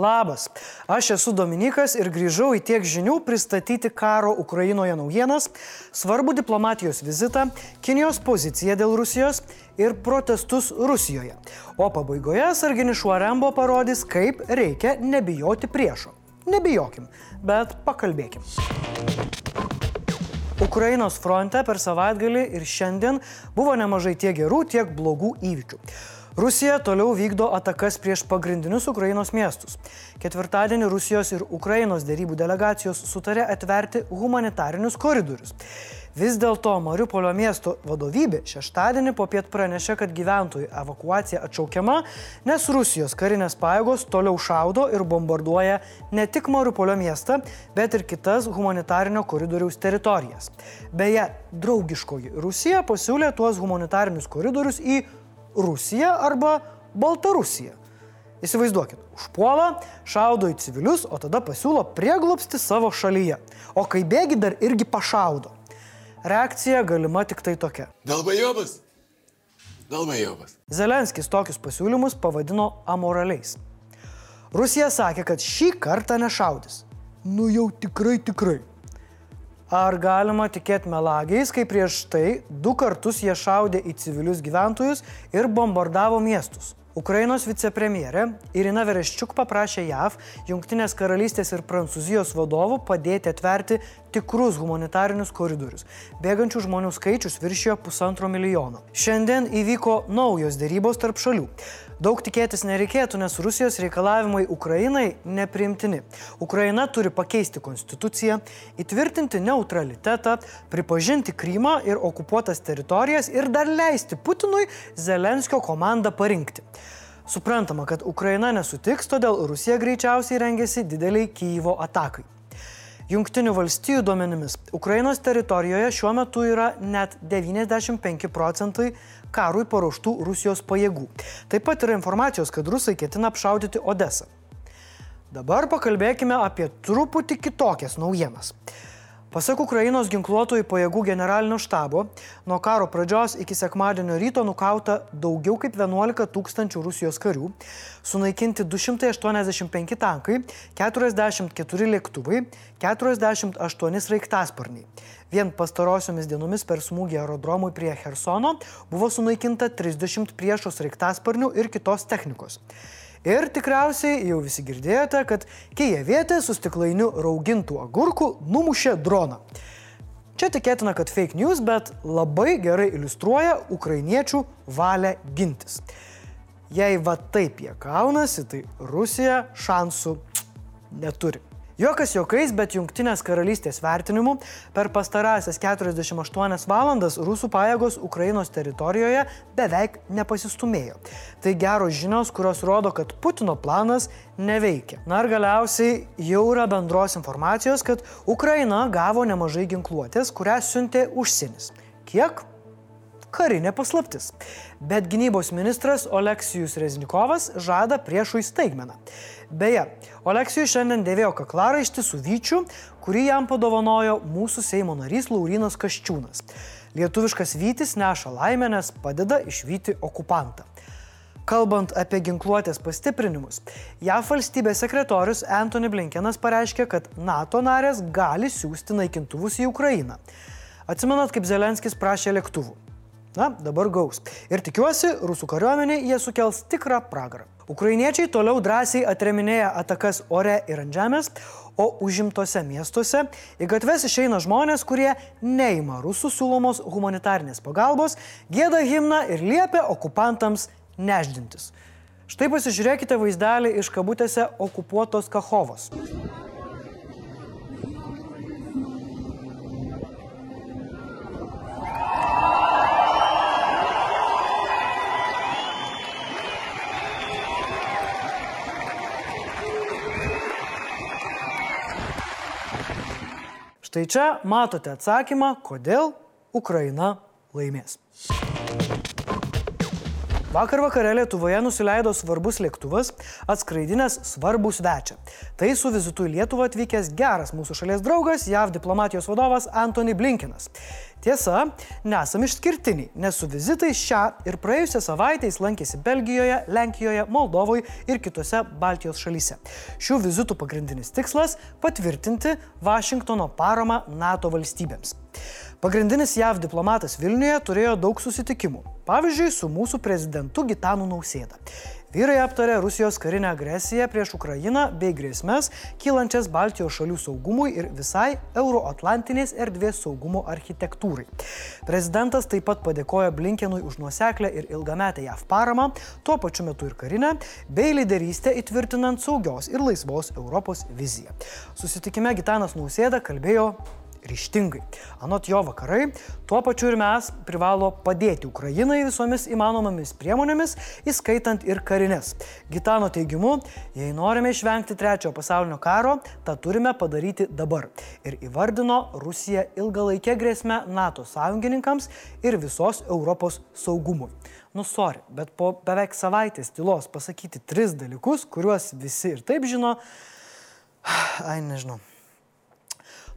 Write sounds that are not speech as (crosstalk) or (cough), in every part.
Labas, aš esu Dominikas ir grįžau į tiek žinių pristatyti karo Ukrainoje naujienas, svarbų diplomatijos vizitą, Kinijos poziciją dėl Rusijos ir protestus Rusijoje. O pabaigoje Sarginis Šuarembo parodys, kaip reikia nebijoti priešo. Nebijokim, bet pakalbėkim. Ukrainos fronte per savaitgalį ir šiandien buvo nemažai tiek gerų, tiek blogų įvykių. Rusija toliau vykdo atakas prieš pagrindinius Ukrainos miestus. Ketvirtadienį Rusijos ir Ukrainos dėrybų delegacijos sutarė atverti humanitarinius koridorius. Vis dėlto Mariupolio miesto vadovybė šeštadienį po piet pranešė, kad gyventojų evakuacija atšaukiama, nes Rusijos karinės pajėgos toliau šaudo ir bombarduoja ne tik Mariupolio miestą, bet ir kitas humanitarinio koridoriaus teritorijas. Beje, draugiškoji Rusija pasiūlė tuos humanitarinius koridorius į Rusija arba Baltarusija. Įsivaizduokit, užpuola, šaudo į civilius, o tada pasiūlo prieglopsti savo šalyje. O kai bėgi dar irgi pašaudo. Reakcija galima tik tai tokia. Dalbajobas. Dalbajobas. Zelenskis tokius pasiūlymus pavadino amoraliais. Rusija sakė, kad šį kartą nešaudys. Nu jau tikrai, tikrai. Ar galima tikėti melagiais, kai prieš tai du kartus jie šaudė į civilius gyventojus ir bombardavo miestus? Ukrainos vicepremjerė Irina Vereščiuk paprašė JAV, Junktinės karalystės ir Prancūzijos vadovų padėti atverti tikrus humanitarinius koridorius. Bėgančių žmonių skaičius viršijo pusantro milijono. Šiandien įvyko naujos dėrybos tarp šalių. Daug tikėtis nereikėtų, nes Rusijos reikalavimai Ukrainai nepriimtini. Ukraina turi pakeisti konstituciją, įtvirtinti neutralitetą, pripažinti Krymą ir okupuotas teritorijas ir dar leisti Putinui Zelenskio komandą parinkti. Suprantama, kad Ukraina nesutiks, todėl Rusija greičiausiai rengiasi dideliai Kyivo atakai. Junktinių valstijų duomenimis Ukrainos teritorijoje šiuo metu yra net 95 procentai karui paruoštų Rusijos pajėgų. Taip pat yra informacijos, kad rusai ketina apšaudyti Odesą. Dabar pakalbėkime apie truputį kitokias naujienas. Pasak Ukrainos ginkluotojų pajėgų generalinio štabo, nuo karo pradžios iki sekmadienio ryto nukauta daugiau kaip 11 tūkstančių Rusijos karių, sunaikinti 285 tankai, 44 lėktuvai, 48 raiktasparniai. Vien pastarosiomis dienomis per smūgį aerodromui prie Hersono buvo sunaikinta 30 priešos raiktasparnių ir kitos technikos. Ir tikriausiai jau visi girdėjote, kad Kijevietė su stiklainiu raugintų agurkų numušė droną. Čia tikėtina, kad fake news, bet labai gerai iliustruoja ukrainiečių valią gintis. Jei va taip jie kaunasi, tai Rusija šansų neturi. Jokas jokais, bet Junktinės karalystės vertinimu per pastarąsias 48 valandas rusų pajėgos Ukrainos teritorijoje beveik nepasistumėjo. Tai geros žinios, kurios rodo, kad Putino planas neveikia. Na ir galiausiai jau yra bendros informacijos, kad Ukraina gavo nemažai ginkluotės, kurią siuntė užsienis. Kiek? Karinė paslaptis. Bet gynybos ministras Oleksijus Reznikovas žada priešui staigmeną. Beje, Oleksijus šiandien dėvėjo kaklaraištį su vyčiu, kurį jam padovanojo mūsų Seimo narys Laurinas Kaščiūnas. Lietuviškas vytis neša laimę, nes padeda išvyti okupantą. Kalbant apie ginkluotės pastiprinimus, JAV valstybės sekretorius Anthony Blinkenas pareiškė, kad NATO narės gali siūsti naikintuvus į Ukrainą. Atsimenat, kaip Zelenskis prašė lėktuvų. Na, dabar gaus. Ir tikiuosi, rusų kariuomenė jie sukels tikrą pragarą. Ukrainiečiai toliau drąsiai atreminėja atakas ore ir ant žemės, o užimtose miestuose į gatves išeina žmonės, kurie neima rusų siūlomos humanitarnės pagalbos, gėda himną ir liepia okupantams neždintis. Štai pasižiūrėkite vaizdelį iš kabutėse okupuotos Kahovos. Štai čia matote atsakymą, kodėl Ukraina laimės. Vakar vakare Lietuvoje nusileido svarbus lėktuvas, atskraidinęs svarbų svečią. Tai su vizitu į Lietuvą atvykęs geras mūsų šalies draugas, JAV diplomatijos vadovas Antony Blinkenas. Tiesa, nesam išskirtiniai, nes su vizitais šią ir praėjusią savaitę jis lankėsi Belgijoje, Lenkijoje, Moldovoje ir kitose Baltijos šalyse. Šių vizitų pagrindinis tikslas - patvirtinti Vašingtono paramą NATO valstybėms. Pagrindinis JAV diplomatas Vilniuje turėjo daug susitikimų. Pavyzdžiui, su mūsų prezidentu Gitanu Nausėda. Vyrai aptarė Rusijos karinę agresiją prieš Ukrainą bei grėsmės kylančias Baltijos šalių saugumui ir visai Euroatlantinės erdvės saugumo architektūrai. Prezidentas taip pat padėkojo Blinkenui už nuoseklę ir ilgametę JAV paramą, tuo pačiu metu ir karinę, bei lyderystę įtvirtinant saugios ir laisvos Europos viziją. Susitikime Gitanas Nausėda kalbėjo ryštingai. Anot jo vakarai, tuo pačiu ir mes privalo padėti Ukrainai visomis įmanomomis priemonėmis, įskaitant ir karinės. Gitano teigimu, jei norime išvengti trečiojo pasaulinio karo, tą turime padaryti dabar. Ir įvardino Rusiją ilgalaikę grėsmę NATO sąjungininkams ir visos Europos saugumui. Nusori, bet po beveik savaitės tylos pasakyti tris dalykus, kuriuos visi ir taip žino, (sighs) ai nežinau.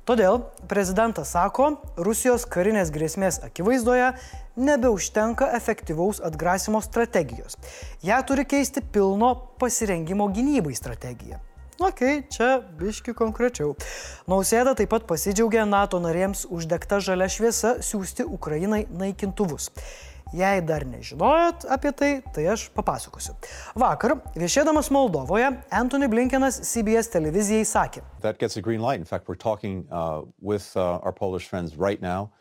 Todėl prezidentas sako, Rusijos karinės grėsmės akivaizdoje nebeužtenka efektyvaus atgrasimo strategijos. Ja turi keisti pilno pasirengimo gynybai strategiją. Ok, čia biški konkrečiau. Nausėda taip pat pasidžiaugė NATO narėms uždegta žalia šviesa siūsti Ukrainai naikintuvus. Jei dar nežinojot apie tai, tai aš papasakosiu. Vakar, viešėdamas Moldovoje, Anthony Blinkenas CBS televizijai sakė. Fact, talking uh, with uh, right now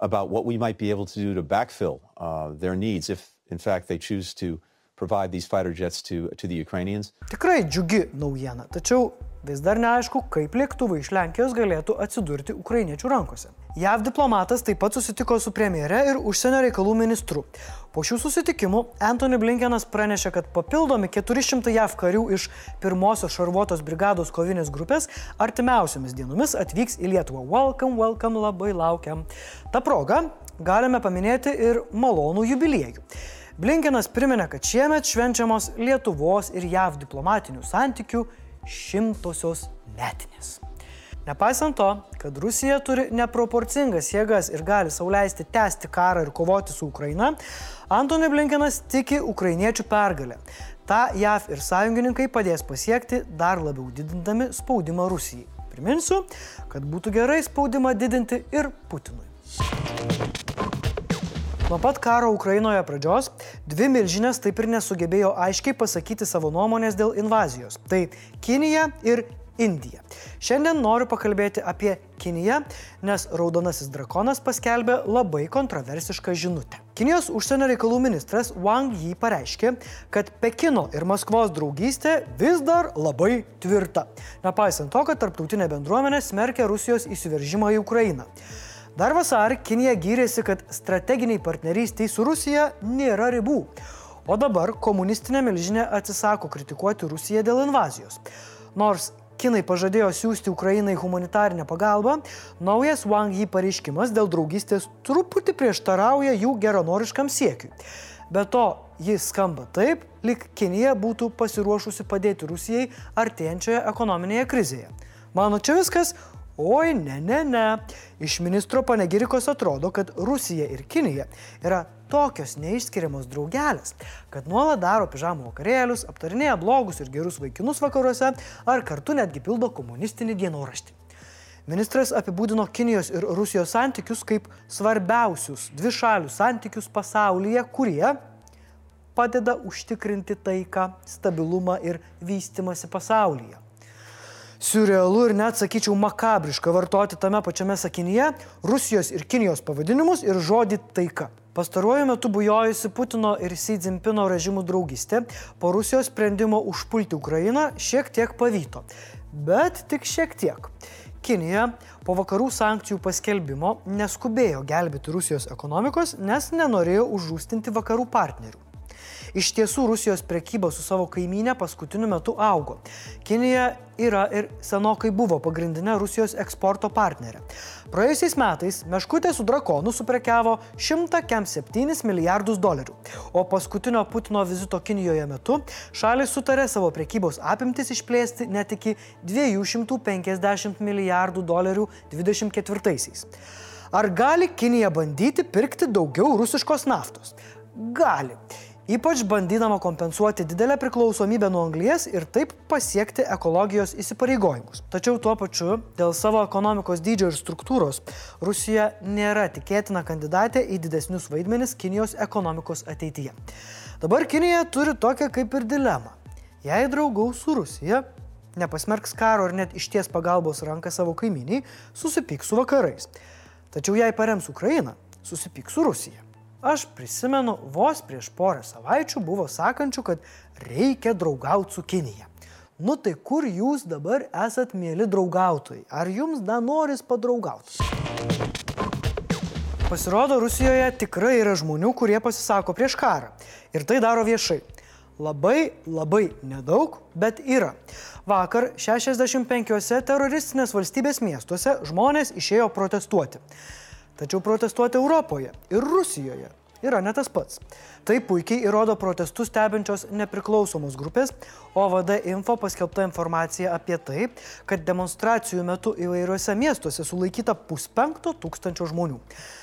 about what we might be able to do to backfill uh, their needs if, in fact, they choose to provide these fighter jets to, to the Ukrainians. Tikrai džiugi naujiena, tačiau vis dar neaišku, kaip lėktuvai iš Lenkijos galėtų atsidurti ukrainiečių rankose. JAV diplomatas taip pat susitiko su premjere ir užsienio reikalų ministru. Po šių susitikimų Anthony Blinkenas pranešė, kad papildomi 400 JAV karių iš pirmosios šarvuotos brigados kovinės grupės artimiausiamis dienomis atvyks į Lietuvą. Welcome, welcome, labai laukiam. Ta proga galime paminėti ir malonų jubiliejų. Blinkenas priminė, kad šiemet švenčiamos Lietuvos ir JAV diplomatinių santykių šimtosios metinės. Nepaisant to, kad Rusija turi neproporcingas jėgas ir gali sauliaisti tęsti karą ir kovoti su Ukraina, Antony Blinkenas tiki ukrainiečių pergalę. Ta JAV ir sąjungininkai padės pasiekti dar labiau didindami spaudimą Rusijai. Priminsiu, kad būtų gerai spaudimą didinti ir Putinui. Nuo pat karo Ukrainoje pradžios dvi milžinės taip ir nesugebėjo aiškiai pasakyti savo nuomonės dėl invazijos. Tai Kinija ir Indija. Šiandien noriu pakalbėti apie Kiniją, nes Raudonasis drakonas paskelbė labai kontroversišką žinutę. Kinijos užsienio reikalų ministras Wang Yi pareiškė, kad Pekino ir Maskvos draugystė vis dar labai tvirta, nepaisant to, kad tarptautinė bendruomenė smerkia Rusijos įsiveržimą į Ukrainą. Dar vasarį Kinija gyrėsi, kad strateginiai partnerystiai su Rusija nėra ribų. O dabar komunistinė milžinė atsisako kritikuoti Rusiją dėl invazijos. Nors Kinai pažadėjo siūsti Ukrainai humanitarinę pagalbą, naujas Wang Yi pareiškimas dėl draugystės truputį prieštarauja jų geranoriškam siekiui. Be to, jis skamba taip, lyg Kinija būtų pasiruošusi padėti Rusijai artėjančioje ekonominėje krizėje. Mano čia viskas, Oi, ne, ne, ne. Iš ministro panegirikos atrodo, kad Rusija ir Kinija yra tokios neišskiriamos draugelės, kad nuolat daro pižamų vakarėlius, aptarinėja blogus ir gerus vaikinus vakaruose ar kartu netgi pildo komunistinį dienoraštį. Ministras apibūdino Kinijos ir Rusijos santykius kaip svarbiausius dvišalių santykius pasaulyje, kurie padeda užtikrinti taiką, stabilumą ir vystimasi pasaulyje surrealu ir net sakyčiau makabriška vartoti tame pačiame sakinyje Rusijos ir Kinijos pavadinimus ir žodį taika. Pastaruoju metu bujojusi Putino ir Xi Jinpino režimų draugystė po Rusijos sprendimo užpulti Ukrainą šiek tiek pavyko. Bet tik šiek tiek. Kinija po vakarų sankcijų paskelbimo neskubėjo gelbėti Rusijos ekonomikos, nes nenorėjo užžūstinti vakarų partnerių. Iš tiesų Rusijos prekyba su savo kaimynė paskutiniu metu augo. Kinija yra ir senokai buvo pagrindinė Rusijos eksporto partnerė. Praėjusiais metais meškutė su drakonu suprekiavo 107 milijardus dolerių, o paskutinio Putino vizito Kinijoje metu šalis sutarė savo prekybos apimtis išplėsti net iki 250 milijardų dolerių 24-aisiais. Ar gali Kinija bandyti pirkti daugiau rusiškos naftos? Gali. Ypač bandydama kompensuoti didelę priklausomybę nuo anglies ir taip pasiekti ekologijos įsipareigojimus. Tačiau tuo pačiu dėl savo ekonomikos dydžio ir struktūros Rusija nėra tikėtina kandidatė į didesnius vaidmenis Kinijos ekonomikos ateityje. Dabar Kinija turi tokią kaip ir dilemą. Jei draugaus su Rusija, nepasmerks karo ar net išties pagalbos ranką savo kaiminiai, susipyks su vakarais. Tačiau jei parems Ukrainą, susipyks su Rusija. Aš prisimenu, vos prieš porą savaičių buvo sakančių, kad reikia draugauti su Kinija. Nu tai kur jūs dabar esat mėly draugautojai? Ar jums dar noris padraugauti? Pasirodo, Rusijoje tikrai yra žmonių, kurie pasisako prieš karą. Ir tai daro viešai. Labai, labai nedaug, bet yra. Vakar 65 teroristinės valstybės miestuose žmonės išėjo protestuoti. Tačiau protestuoti Europoje ir Rusijoje yra ne tas pats. Tai puikiai įrodo protestus stebinčios nepriklausomos grupės OVD Info paskelbta informacija apie tai, kad demonstracijų metu įvairiuose miestuose sulaikyta puspenkto tūkstančio žmonių.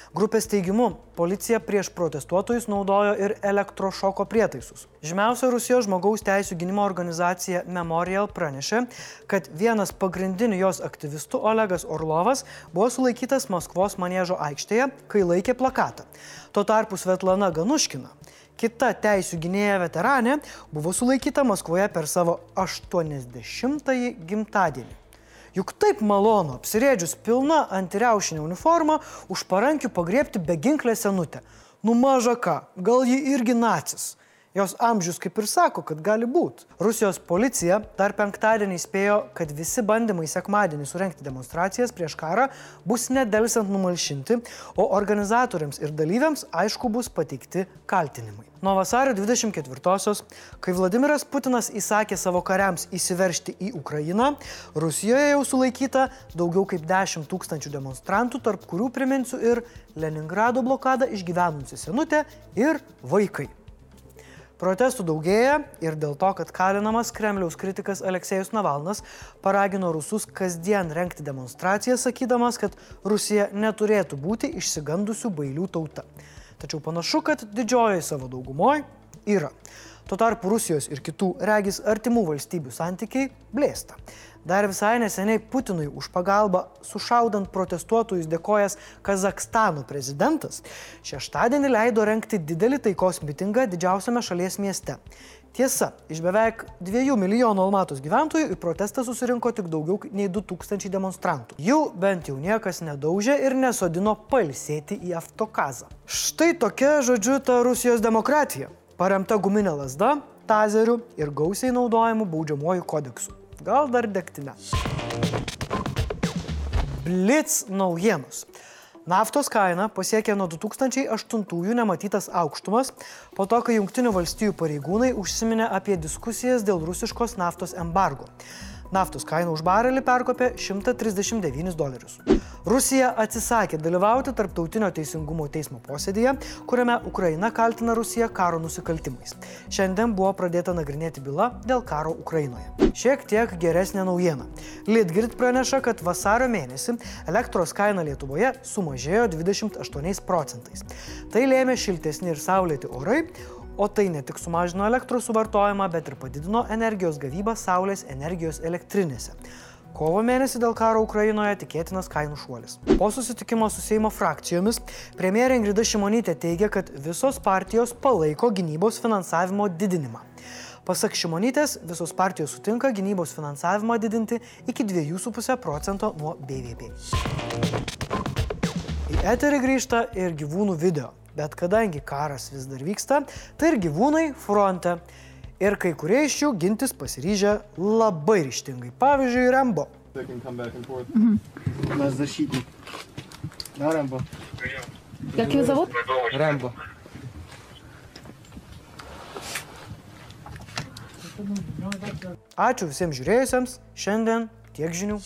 Grupės teigimu, policija prieš protestuotojus naudojo ir elektrošoko prietaisus. Žymiausia Rusijos žmogaus teisų gynimo organizacija Memorial pranešė, kad vienas pagrindinių jos aktyvistų Olegas Orlovas buvo sulaikytas Maskvos manėžo aikštėje, kai laikė plakatą. Tuo tarpu Svetlana Ganuškina kita teisų gynėja veteranė buvo sulaikyta Maskvoje per savo 80-ąjį gimtadienį. Juk taip malonu apsirėdžius pilna antiriaušinė uniforma už parankių pagriepti beginklę senutę. Nu maža ką, gal ji irgi nacis. Jos amžius kaip ir sako, kad gali būti. Rusijos policija dar penktadienį įspėjo, kad visi bandymai sekmadienį surenkti demonstracijas prieš karą bus nedelsiant numalšinti, o organizatoriams ir dalyviams aišku bus pateikti kaltinimai. Nuo vasario 24-osios, kai Vladimiras Putinas įsakė savo kariams įsiveršti į Ukrainą, Rusijoje jau sulaikyta daugiau kaip 10 tūkstančių demonstrantų, tarp kurių priminsiu ir Leningrado blokadą išgyvenusi senutė ir vaikai. Protestų daugėja ir dėl to, kad kalinamas Kremliaus kritikas Aleksejus Navalnas paragino rusus kasdien renkti demonstracijas, sakydamas, kad Rusija neturėtų būti išsigandusių bailių tauta. Tačiau panašu, kad didžioji savo daugumoje yra. Tuo tarpu Rusijos ir kitų regis artimų valstybių santykiai blėsta. Dar visai neseniai Putinui už pagalbą sušaudant protestuotojus dėkojas Kazakstano prezidentas šeštadienį leido renkti didelį taikos mitingą didžiausiame šalies mieste. Tiesa, iš beveik 2 milijonų Almatos gyventojų į protestą susirinko tik daugiau nei 2000 demonstrantų. Jų bent jau niekas nedaužė ir nesodino palsėti į Aftokazą. Štai tokia, žodžiu, ta Rusijos demokratija, paremta guminė lasda, tazeriu ir gausiai naudojimu baudžiamuoju kodeksu gal dar degtinę. Blitz naujienos. Naftos kaina pasiekė nuo 2008 nematytas aukštumas, po to, kai Junktinių valstybių pareigūnai užsiminė apie diskusijas dėl rusiškos naftos embargo. Naftos kaina už barelį perkopė 139 dolerius. Rusija atsisakė dalyvauti Tarptautinio teisingumo teismo posėdėje, kuriame Ukraina kaltina Rusiją karo nusikaltimais. Šiandien buvo pradėta nagrinėti byla dėl karo Ukrainoje. Šiek tiek geresnė naujiena. Litgrid praneša, kad vasario mėnesį elektros kaina Lietuvoje sumažėjo 28 procentais. Tai lėmė šiltesni ir saulėti orai, O tai ne tik sumažino elektros suvartojimą, bet ir padidino energijos gavybą Saulės energijos elektrinėse. Kovo mėnesį dėl karo Ukrainoje tikėtinas kainų šuolis. Po susitikimo su Seimo frakcijomis premjerė Ingrida Šimonytė teigia, kad visos partijos palaiko gynybos finansavimo didinimą. Pasak Šimonytės, visos partijos sutinka gynybos finansavimą didinti iki 2,5 procento nuo BVP. Į eterį grįžta ir gyvūnų video. Bet kadangi karas vis dar vyksta, tai ir gyvūnai fronte. Ir kai kurie iš jų gintis pasiryžę labai ryštingai. Pavyzdžiui, Rembo. Нас защитник. Да, Рэмбо? Как его зовут? Рэмбо. Ačiū visiems žiūrėjusiems. Šiandien tiek žinių.